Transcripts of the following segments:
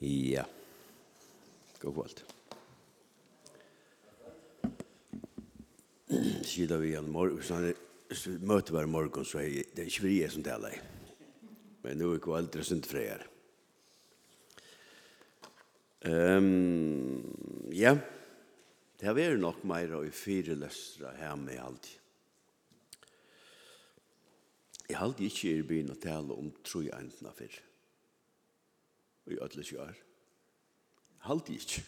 Ja. God kvalt. Sida vi en morgen, så møter vi morgen, så er det ikke frie som taler. Men nå er kvalt, det er sunt freier. Um, ja, det har vært nok mer og i fire løstra her med alt. Jeg har alltid ikke i byen å tale om tro i en trojentina fyrr i ödle kjør. Halt ikke.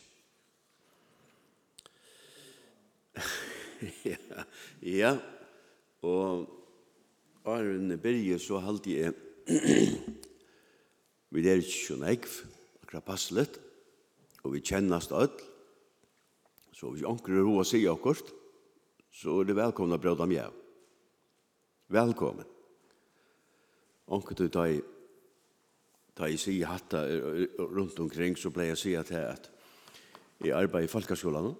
ja, ja, og Arjen Berge så halt jeg vi er ikke så ekv, akkurat passlet, og vi kjennast ødl, så hvis anker er å si akkurat, så er det velkomna brød om jeg. Velkommen. Anker du tar i Da jeg sier hatta rundt omkring, så ble jeg sier til at jeg arbeider i folkeskolen.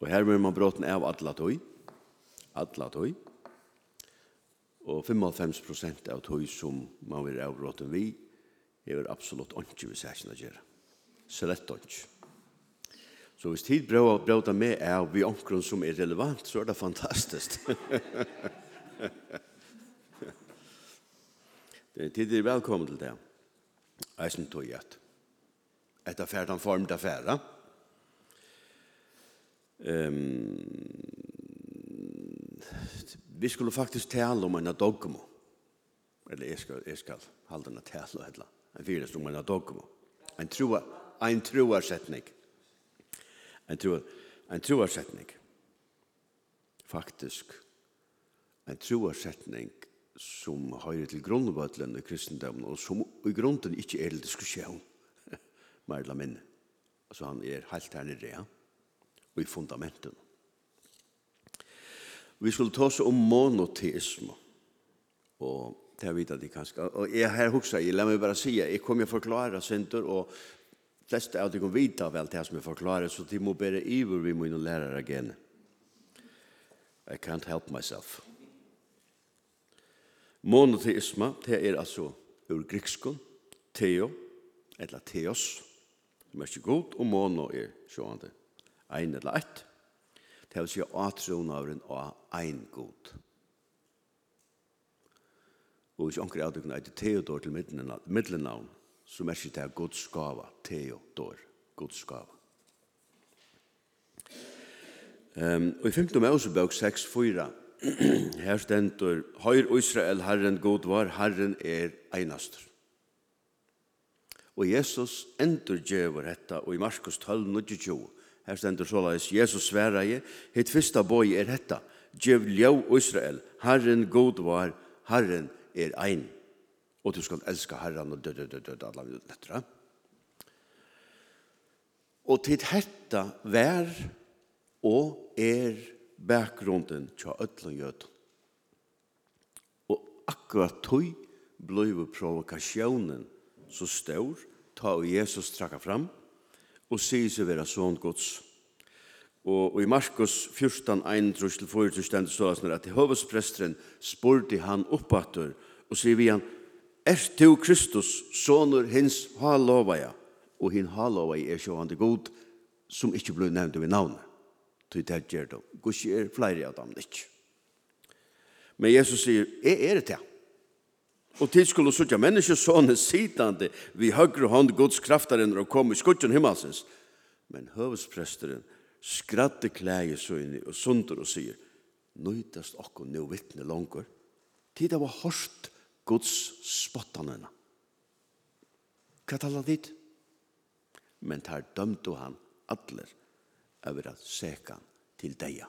Og her må man bråten av alle tøy. Alle tøy. Og 55% av tøy som man vil av bråten vi, er absolutt ikke vi sier å gjøre. Slett ikke. Så hvis tid bråta med er vi omkring som er relevant, så er det fantastisk. Tid er velkommen til det. Jeg synes tog at etter ferdan form til ferda. Um, vi skulle faktisk tale om en dogmo. Eller jeg skal, jeg skal halde en tale og heller. En fyres om en dogmo. En troa, en troarsetning. En troa, en troarsetning. Faktisk, en troarsetning som høyre til grunnvøtlen i kristendommen, og som i grunden ikke er diskusjon, mer eller mindre. Altså han er helt her nere, ja? og i fundamenten. Vi skulle ta oss om monoteisme, og det vet jeg kanskje. Og jeg her husker, jeg la meg bare si, jeg kommer å forklare synder, og fleste av de kan vite vel det som jeg forklarer, så de må bare iver vi mine lærere igjen. I can't help myself. Monoteisme, det er altså ur grekskon, teo, eller teos, som er ikke god, og mono er sjående, ein eller ett. Det vil si atronavren av ein god. Og hvis anker av dere eit teodor til middelnavn, så merker det er Guds gava, teodor, Guds gava. Um, og i 5. Mosebøk 6, 4, Her stendur, Høyr Israel, Herren god var, Herren er einastur. Og Jesus endur djevur hetta, og i Markus 12, 22, her stendur såleis, Jesus sværa i, hitt fyrsta boi er hetta, djev ljau Israel, Herren god var, Herren er ein. Og du skal elska Herren og død, død, død, alla vi nettra. Og til hetta vær og er bakgrunden til ødelen jødun. Og akkurat tog ble provokasjonen så stor, ta og Jesus trakka fram, og sier seg vera sånn gods. Og, og i Markus 14, 1-4 stendet så at til høvespresteren spurte han oppater, og sier vi han, Er du Kristus, sonur hins halovaja, og hin halovaja er sjående god, som ikkje blei nevnt ved navnet til det gjør det. Guds er flere av dem ikke. Men Jesus sier, jeg er det til. Og til skulle sutja menneskesånen sittande vi høyre hånd Guds kraftaren og kom i skutjen himmelsens. Men høvespresteren skratte klæje søgne og sunder og sier, nøytast okko nu vittne langer. Tid var hørst Guds spottene. Hva taler dit? Men tar dømte han atler over at sekan til deia.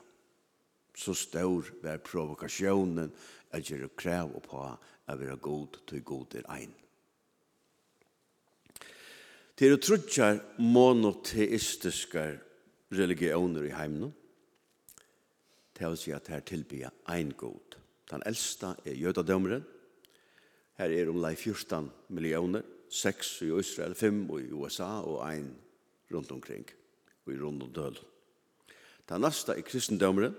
Så stor var provokasjonen at gjøre krev på at være god til god er ein. Til å trutjar monoteistiske religioner i heimene. til å si at her tilbyr ein god. Den eldste er jødadommeren. Her er omlai 14 millioner, 6 i Israel, 5 i USA og 1 rundt omkring og i rund og døl. Det neste i kristendomere,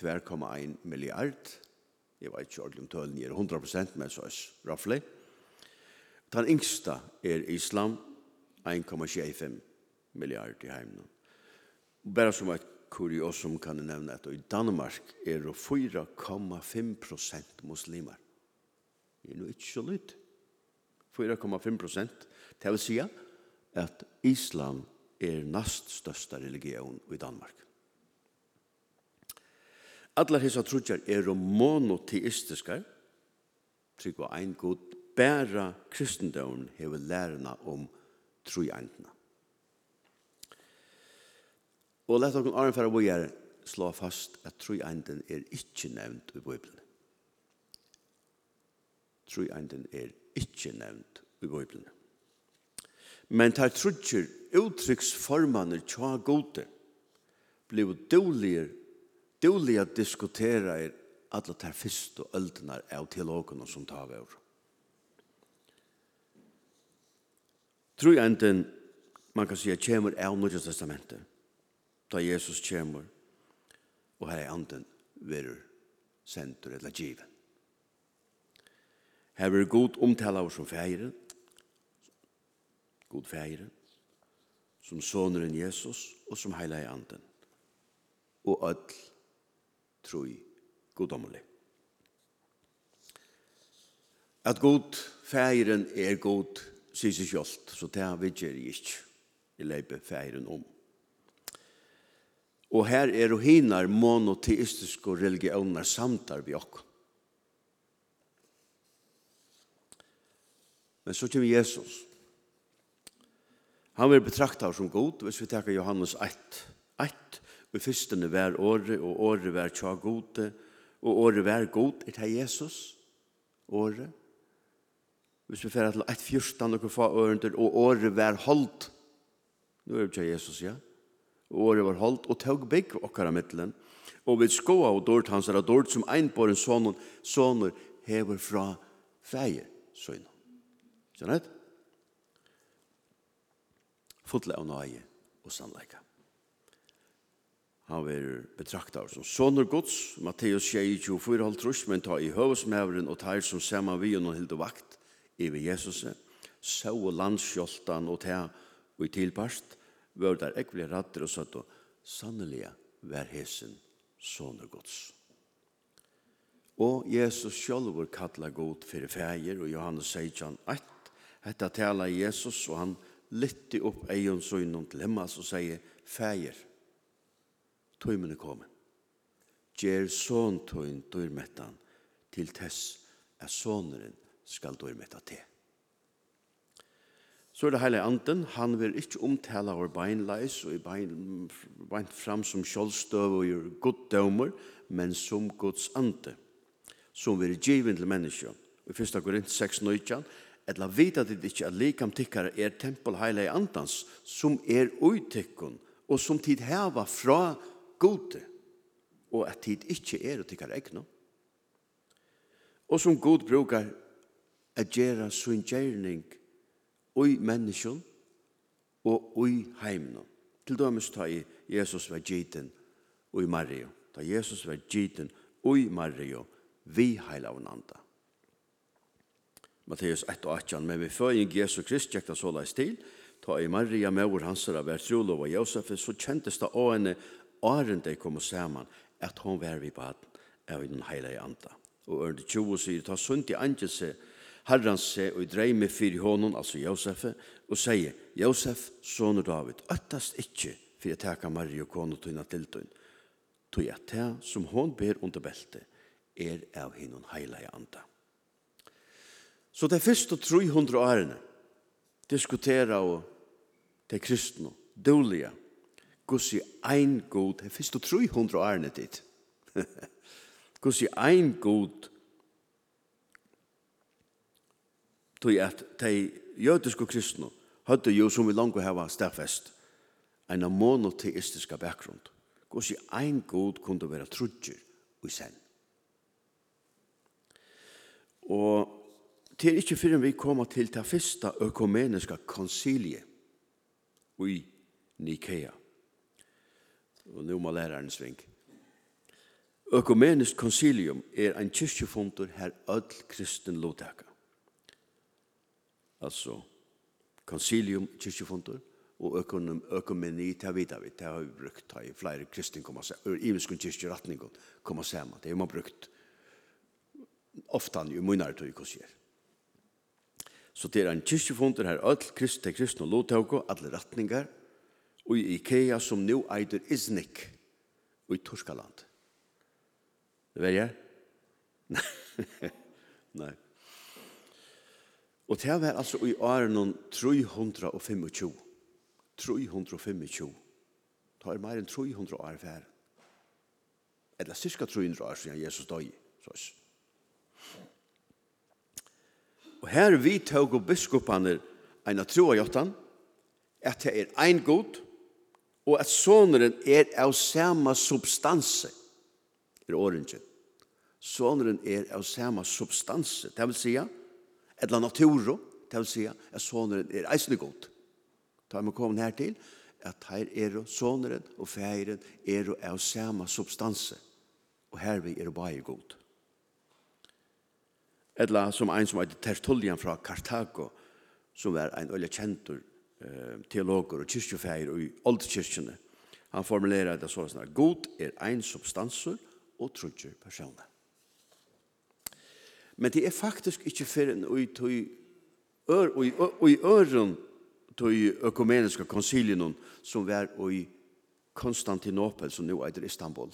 2,1 milliard, jeg vet ikke ordentlig om tølen gir 100%, men så er roughly. Den yngste er islam, 1,25 milliard i heimen. Bare som et kuriosum kan jeg nevne at i Danmark er det 4,5% muslimer. Det er jo ikke så lytt. 4,5%. Det vil si at islam er næst størsta religion i Danmark. Allar hessa trúgjar er monoteistiskar, trygg og ein god, bæra kristendomen hever lærna om trújandina. Og lett okkur Aron Færa Bojar slå fast at trújandin er ikkje nevnt i Bibelen. Trújandin er ikkje nevnt i Bibelen men tar trutjer uttrykksformaner tja gode, bliv doligere, dolig at diskutera er alla tar fyrst og öldnar av teologerna som tar vår. Tror jag inte man kan säga kommer av Nya testamentet da Jesus kommer og her er anden verur sentur eller given. Her er god omtale av som feiren god fægeren, som soneren Jesus og som heila i anden. Og ødel troi godomlig. At god fægeren er god sier seg sjålt, så det har vi gjør jeg ikke. i leiper fægeren om. Og her er og hinar monoteistiske religioner samtar vi okk. Men så kommer Jesus Han vil betrakta oss som god, hvis vi takker Johannes 1. 1. Og fyrstene var åre, og åre var tja gode, og åre var god, er det Jesus? Åre? Hvis vi fer til 1. 14, og få året, og åre var holdt. Nå er det tja Jesus, ja. Og åre var holdt, og tog bygg okkar av middelen. Og vi skoa og dårt hans er dårt som einbåren sonen, soner hever fra feir, søgna. Skjønner det? fotla av nøye og sannleika. Han vil betrakta oss som sonur gods, Matteus 24, 24, men ta i høvesmævren og tar som sema vi og hilde vakt iver Jesus, så landsjoltan og ta og i tilpast, var der ekvile ratter og søtt og sannelig vær hesen sonur gods. Og Jesus sjálfur kallar god fyrir fægir, og Johannes 16, 1, hetta tala Jesus, og han lytte opp egen søgnen til Himmas og sier, «Fæger, tøymen er kommet. Gjer sån tøyn dørmettan til tess at såneren skal dørmetta til.» Så er det hele anden, han vil ikke omtale vår beinleis og bein, bein fram som kjølstøv og gjør goddommer, men som Guds ande, som vil givet til mennesker. I 1. Korinth 6, 19, etla vita dit ikkje at likam tikkar er tempel heilei andans, som er uittikkun, og som tid heva fra gode, og at tid ikkje er tikkar egnu. Og som god brukar at gjera sin gjerning ui menneskjon og ui heimno. Til dømes ta i Jesus var giten ui Mario. Ta Jesus var giten ui Mario, vi heilavnanda. Matteus 1 og 18, men vi føyen Jesu Krist gikk det så leis til, ta i Maria Mauer Hansara vær trolov og Josef, så kjentes det av henne åren de kom sammen, at hon var vi baden av den heilige anda. Og ørende 20 sier, ta sunt i angelse, herran seg og drei med fyr i hånden, altså Josef, og sier, Josef, sonur David, øttast ikkje, for jeg teka Maria og konu tøyna tiltøyn, tøy at det som hon ber under beltet, er av hinnon heilige anda. Så det første 300 årene diskutera og til kristne, dårlige, gos i ein god, det første 300 årene ditt, gos i ein god, tog at de jødiske kristne hadde jo som vi langt hava stafest en monoteistiska bakgrunn. Gos i ein god kunne være trudger og sen. Og det er ikke før vi kommer til det første økumeniske konsilie i Nikea. Og nå må læreren sving. Økumenisk konsilium er ein kyrkjefundur her ødel kristen lovtaka. Altså, konsilium, kyrkjefundur, og økonom, økomeni, det har vi det, det har vi brukt, i flere kristne kommer seg, og imenskun kyrkjeratningen kommer sammen, det har man brukt ofta i munnare tog hos gjerne. Så det er en kyrkjefunder her, öll kristne, kristne og lovtauko, alle retningar, og i Ikea som nu eider Iznik, og i Torskaland. Det vet jeg? Nei. Nei. Og det var altså i åren 325. 325. Det er mer enn 300 år før. Eller cirka 300 år siden Jesus døg. Så Og her vi tog og biskopene en av troa jottan, at det er ein god, og at sonren er av samme substanse, er åringen. Sonren er av samme substanse, det vil si, eller naturo, det vil si, at sonren er eisende god. Da er vi kommet her til, at her er sonren og feiren er av samme substanse, og her vi er bare god. Eller som en som heter Tertullian fra Kartago, som var en øye kjentur eh, teologer og kyrkjofeir i oldkyrkjene. Han formulerer det sånn at God er ein substansur og trudger personer. Men det er faktisk ikke for en ui tui ør, ui, ui øren tui økumeniske konsilien som var i Konstantinopel, som nå er Istanbul,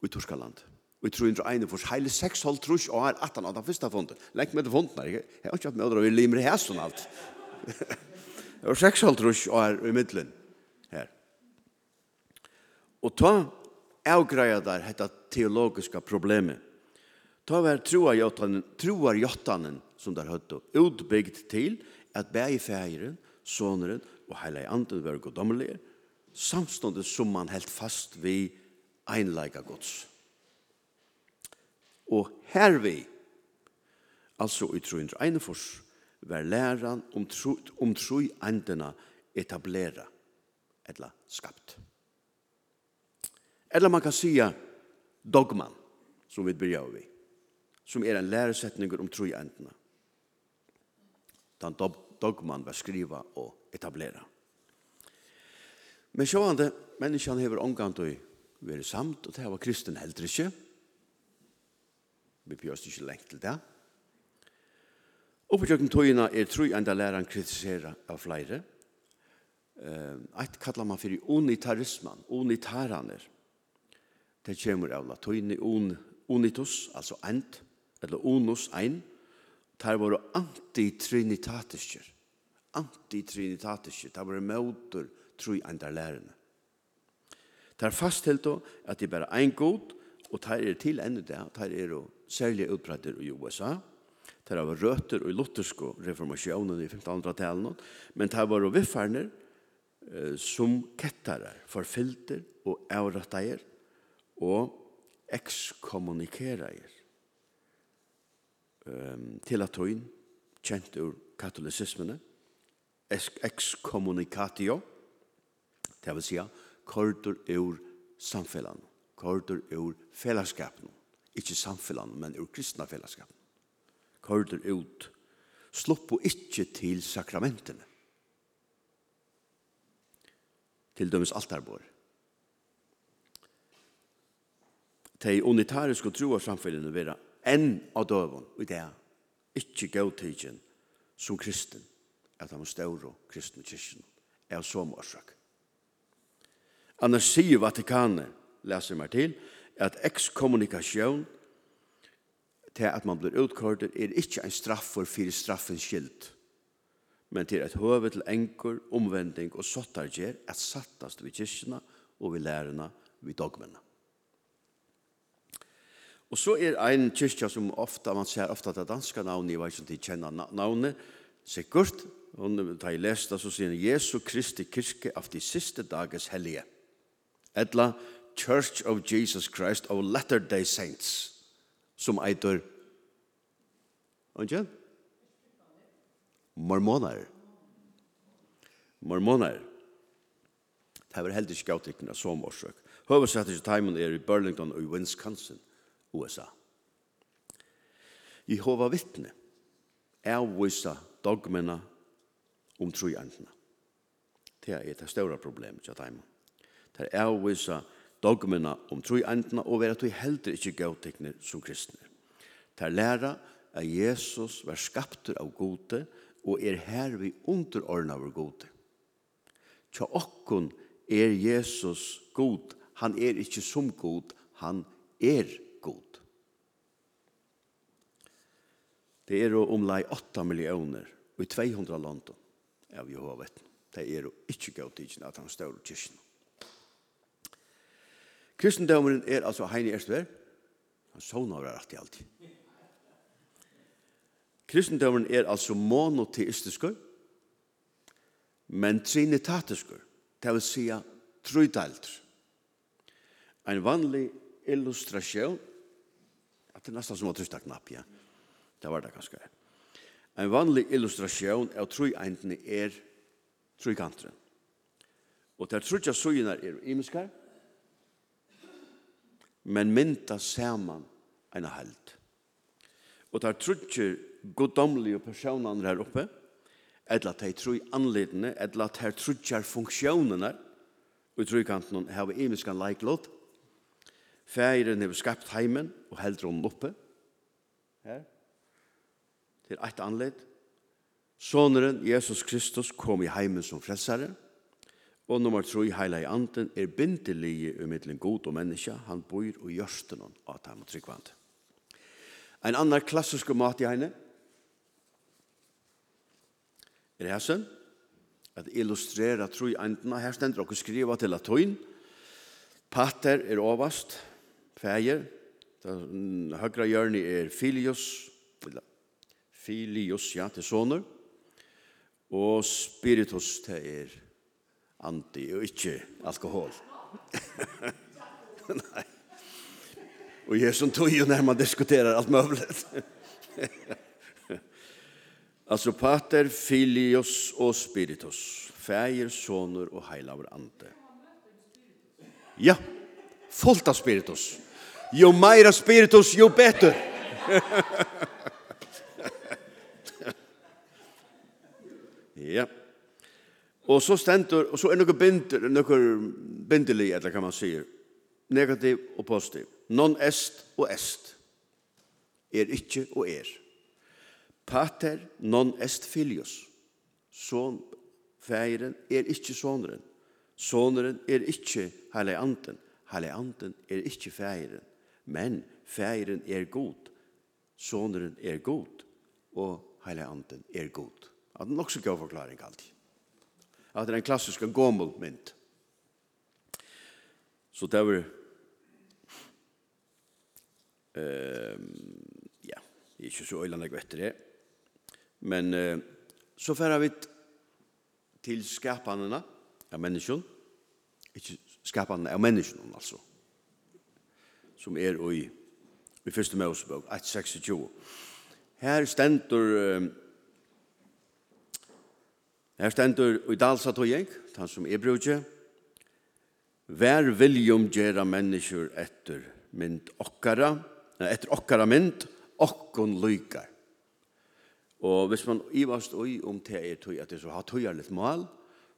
ui Torskaland. Og jeg tror ikke ene for hele seks halv trus og her 18 av den første fondet. Lengt med det fonden her, ikke? Jeg har ikke hatt med å limer i hæsen alt. Det var seks halv trus og her i middelen her. Og ta avgreia der dette teologiske problemet. Ta var troarjottanen, troarjottanen som der høtt og utbygd til at bæg i fægeren, soneren og heilig anden var goddommelige, samståndet som man helt fast vid einleika gods og hervi, altså i 341, var læran om, tru, om troi andena etablera, etla skapt. Eller man kan sia dogman, som vi byrjar vi, som er en læresetning om troi andena. Den dogman var skriva og etablera. Men sjåande, menneskene hever omgang til å være samt, og det var kristen heldre ikke. Vi bjørst ikke lengt til det. Oppgjøkken togene er tru enda læreren kritisere av flere. Et kallar man for unitarismen, unitaraner. Det kommer av latøyne un, unitus, altså ent, eller unus, ein. Det var antitrinitatiske. Antitrinitatiske, det var møter tru enda lærerne. Det er då at det er bare en god, og det er til enda det, det er jo særlig utbretter i USA. Det var røter i lutherske reformasjonen i 1500-tallet, men det var viffarner eh, som kettare, forfilter og avrettere og ekskommunikerer um, til latin, kjent ur katolisismene, ekskommunikatio, det vil si kordur ur samfellan, kordur ur fellesskapen. Ikke samfellan, men ur kristna fellesskapen. Kordur ut. Sloppo ikke til sakramentene. Til dømes altarbor. De unitariske troa samfellene vera enn av døvun, og det er ikke gautigjen som kristen, at han var større kristne kyrkjen, er så morsak. Annars sier Vatikanet, leser meg til, at ekskommunikasjon til at man blir utkortet er ikke en straff for fire straffens skild, men til et høve til enkur, omvending og sottarger at sattast vid kyrkjene og vid lærerne vid dogmene. Og så er ein kyrkja som ofta, man ser ofta det danska navnet, jeg vet ikke om de kjenner navnet, sikkert, og da jeg leste så sier Jesu Kristi kyrke av de siste dages hellige. Etla Church of Jesus Christ of Latter-day Saints som eitur Ongen? Mormonar. Mormonar. Det var heldig skjautikna som årsøk. Høvesettet i Taimun er i Burlington og i Wisconsin, USA. Jehova vittne er dogmena om trojantene. Det er det større problemet til Taimun. Det er vissa dogmena om troendene og være at vi heldur ikke gautekne som kristne. Det er læra at Jesus var skaptur av gode og er her vi underordna av gode. Tja okkon er Jesus god, han er ikke som god, han er god. Det er omlai 8 millioner og i 200 land av Jehova vet. Det er ikke gautekne at han står i kyrkene. Kristendomen er altså Heini Erstver. Han sånne var rett i alltid. Kristendomen er altså monoteistisk, men trinitatisk, det vil si trøydalt. En vanlig illustrasjon, at det er nesten som å trysta knapp, ja. Det var det ganske. En vanlig illustrasjon av trøyentene er trøykantren. Og der trøyja søgjene er imiskar, men mynda saman en held. Og der trutjer goddomlige personer her oppe, etla de tru anledene, etla de trutjer funksjonene, og tru kanten har vi imiskan leiklått, Færen har skapt heimen og heldur hon oppe. Her. Til et anleit. Soneren, Jesus Kristus, kom i heimen som frelsere, Og nummer tre, heila i anden, er bindelige i middelen god og menneske. Han bor og gjørsten av dem og tryggvand. En annan klassisk mat i henne er hæsen, at illustrera tre i andena, Her stender dere skriva til latin. Pater er ovast, feir. Høgra hjørni er filius, filius, ja, til soner. Og spiritus, det er anti og ikke alkohol. Nei. Og jeg som tog jo når man diskuterar alt mövlet. altså pater, filios og spiritus. Fæger, soner og heilaver ante. Ja, fullt av spiritus. Jo meira spiritus, jo betur. ja. Og så stendur, og så er nokkur bindur, nokkur bindeli, eller kan man sier, negativ og positiv. Non-est og est. Er ikkje og er. Pater non-est filius. Son, feiren, er ikkje soneren. Soneren er ikkje heile anden. Heile anden er ikkje feiren. Men feiren er god. Soneren er god. Og heile anden er god. Det er nok så god forklaring alltid at det er en klassisk gommel mynd. Så det var ehm ja, det er ikke så øyne jeg vet det. Men uh, så færer vi til skapene av mennesken. Ikke skapene av mennesken, altså. Som er i, i første Mosebok, 1.26. Her stendur Uh, Her stendur i dalsa tog han som er brudje. Vær viljum gjera mennesker etter mynd okkara, etter okkara mynd, okkon lykar. Og hvis man ivast oi om det er tog, at det så har tøyar litt mal,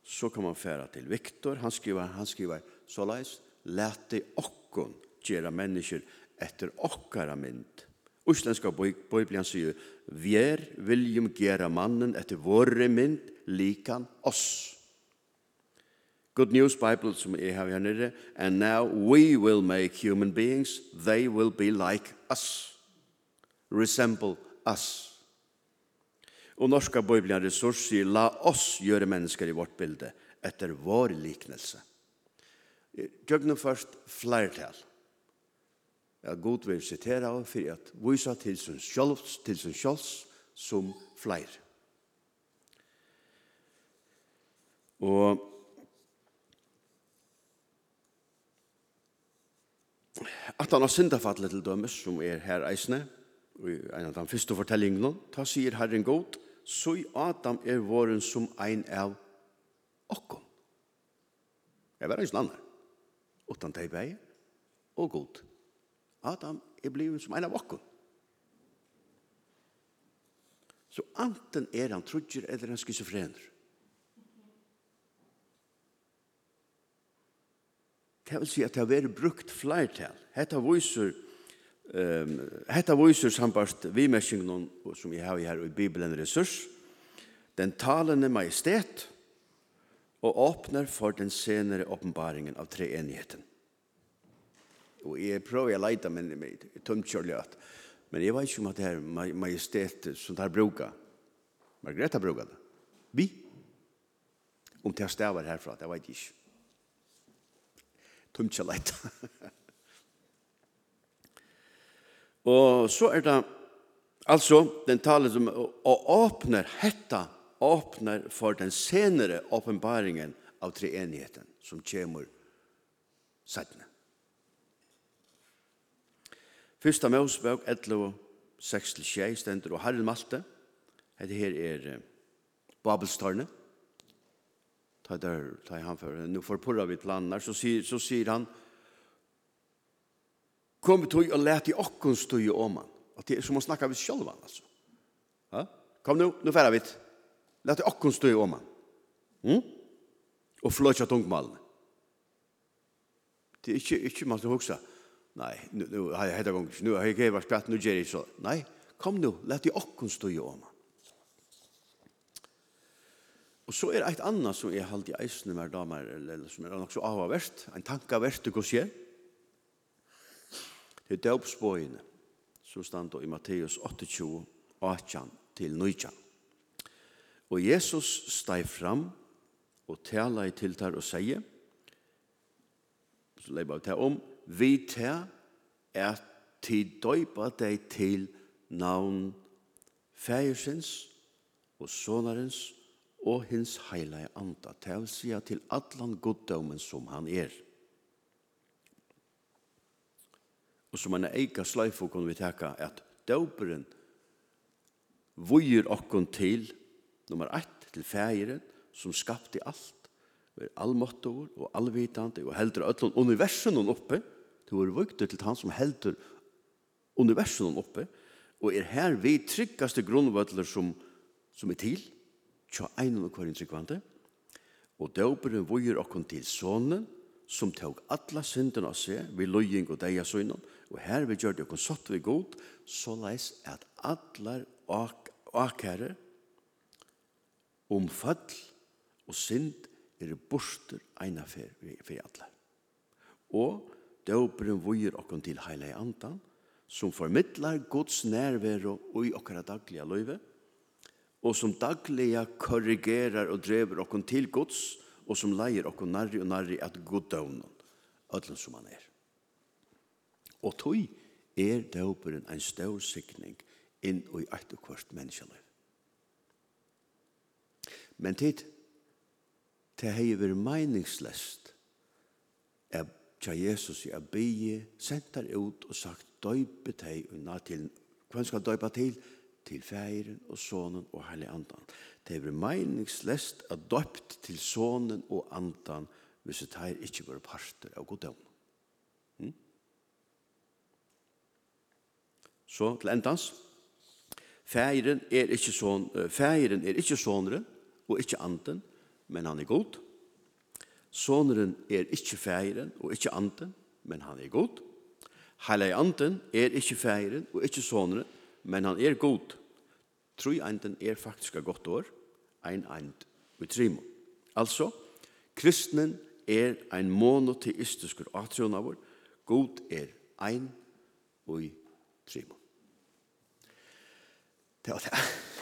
så kan man færa til Viktor, han skriver, han skriver, så leis, lete okkon gjera mennesker etter okkara mynd. Uslenska bøyblian sier, Vær viljum gjera mannen etter våre mynd, likan oss. Good News Bible som jeg har her nere. And now we will make human beings. They will be like us. Resemble us. Og norska bøybelen ressurs sier la oss gjøre mennesker i vårt bilde etter vår liknelse. Gjøgnen først flertall. Ja, god vil sitera for at vi sa til sin sjølvs, til sin sjølvs som flere. Og at han har syndafallet til dømes, som er her eisne, og en av de første fortellingene, ta sier Herren god, så i Adam er våren som ein av okkom. Jeg var eisne andre, utan deg vei, og god. Adam er blivet som ein av okkom. Så anten er han trudger eller han skizofrener. Det vil si at det har vært brukt flertall. Hetta viser, um, hetta viser sambart vimersingen som vi har her i Bibelen ressurs. Den talende majestet og åpner for den senere åpenbaringen av treenigheten. Og jeg prøver å leite, men jeg tomt kjørlig at. Men jeg vet ikke om at det er majestet som det har bruket. Margrethe bruker det. Vi. Om det stavar herfra, det vet jeg ikke tumtja leit. og så er det altså den talen som og åpner hetta åpner for den senere åpenbaringen av treenigheten som kommer sættene. Fyrsta Mosebøk 11 6 til 6 stender og Herren Malte. Hette her er Babelstårnet ta der ta han för nu får purra vid landar så säger så säger han kom tog och lät i okkon stå i om han att det är som att snacka vi själva alltså. Ja? Kom nu nu färra vi lät i okkon stå i om han mm? Och flöcha tungmalen det är inte inte man ska huxa. Nej nu nu har jag heter gång nu har jag gett vart nu ger så. Nej kom nu lät i okkon stå i om han Og så er eit anna som er halde i eisne med damer, eller, som er nok så avavert, en tankavert, hva skjer? Det er døpsbøyene, som standa i Matteus 28, 18 til 19. Og Jesus steg fram og tala i tiltar og sier, så leir bare til om, vi til er til døypa deg til navn Fægersens og Sonarens og hins heilige anda, til sida til allan goddomen som han er. Og som han eika sløyfo kunne vi teka at døperen vujer okkon til nummer 1 til fægeren som skapte alt og er allmåttor og allvitande og heldur öllun universen oppe til er vukter til han som heldur universen oppe og er her vi tryggaste grunnvøtler som, som er til tja einen og kvarin tryggvande, og døperen vujer okkon til sonen, som tåg alla synden av seg, vi løying og deia søgnen, og her vi gjør det okkon satt vi god, så leis at allar ak akære om fall og synd er borster eina fyrir fyr allar. Og døperen vujer okkon til heilig andan, som formidlar Guds nærvero i okkara dagliga løyve, og som dagliga korrigerar og drever okkon til Guds, og som leier okkon nærri og nærri at god døvnen, ødlen som han er. Og tog er døperen en stor sikning inn i eit og kvart menneskeliv. Men tid, det hei vært meningslest er tja Jesus i abie, sentar ut og sagt døype teg og til, hvem skal døypa til? til færen og sonen og heilig andan. Det er meningslest at døpt til sonen og andan hvis det her ikke går parter av goddomen. Hmm? Så til endans. Færen er ikke, son, færen er ikke soneren og ikke anden, men han er god. Soneren er ikke færen og ikke anden, men han er god. Heilig anden er ikke færen og ikke soneren, men han er god. Troi einden er faktisk et godt år, ein eind og trimo. Altså, kristnen er ein monoteistisk atrion av vår, god er ein og trimo. Det var det.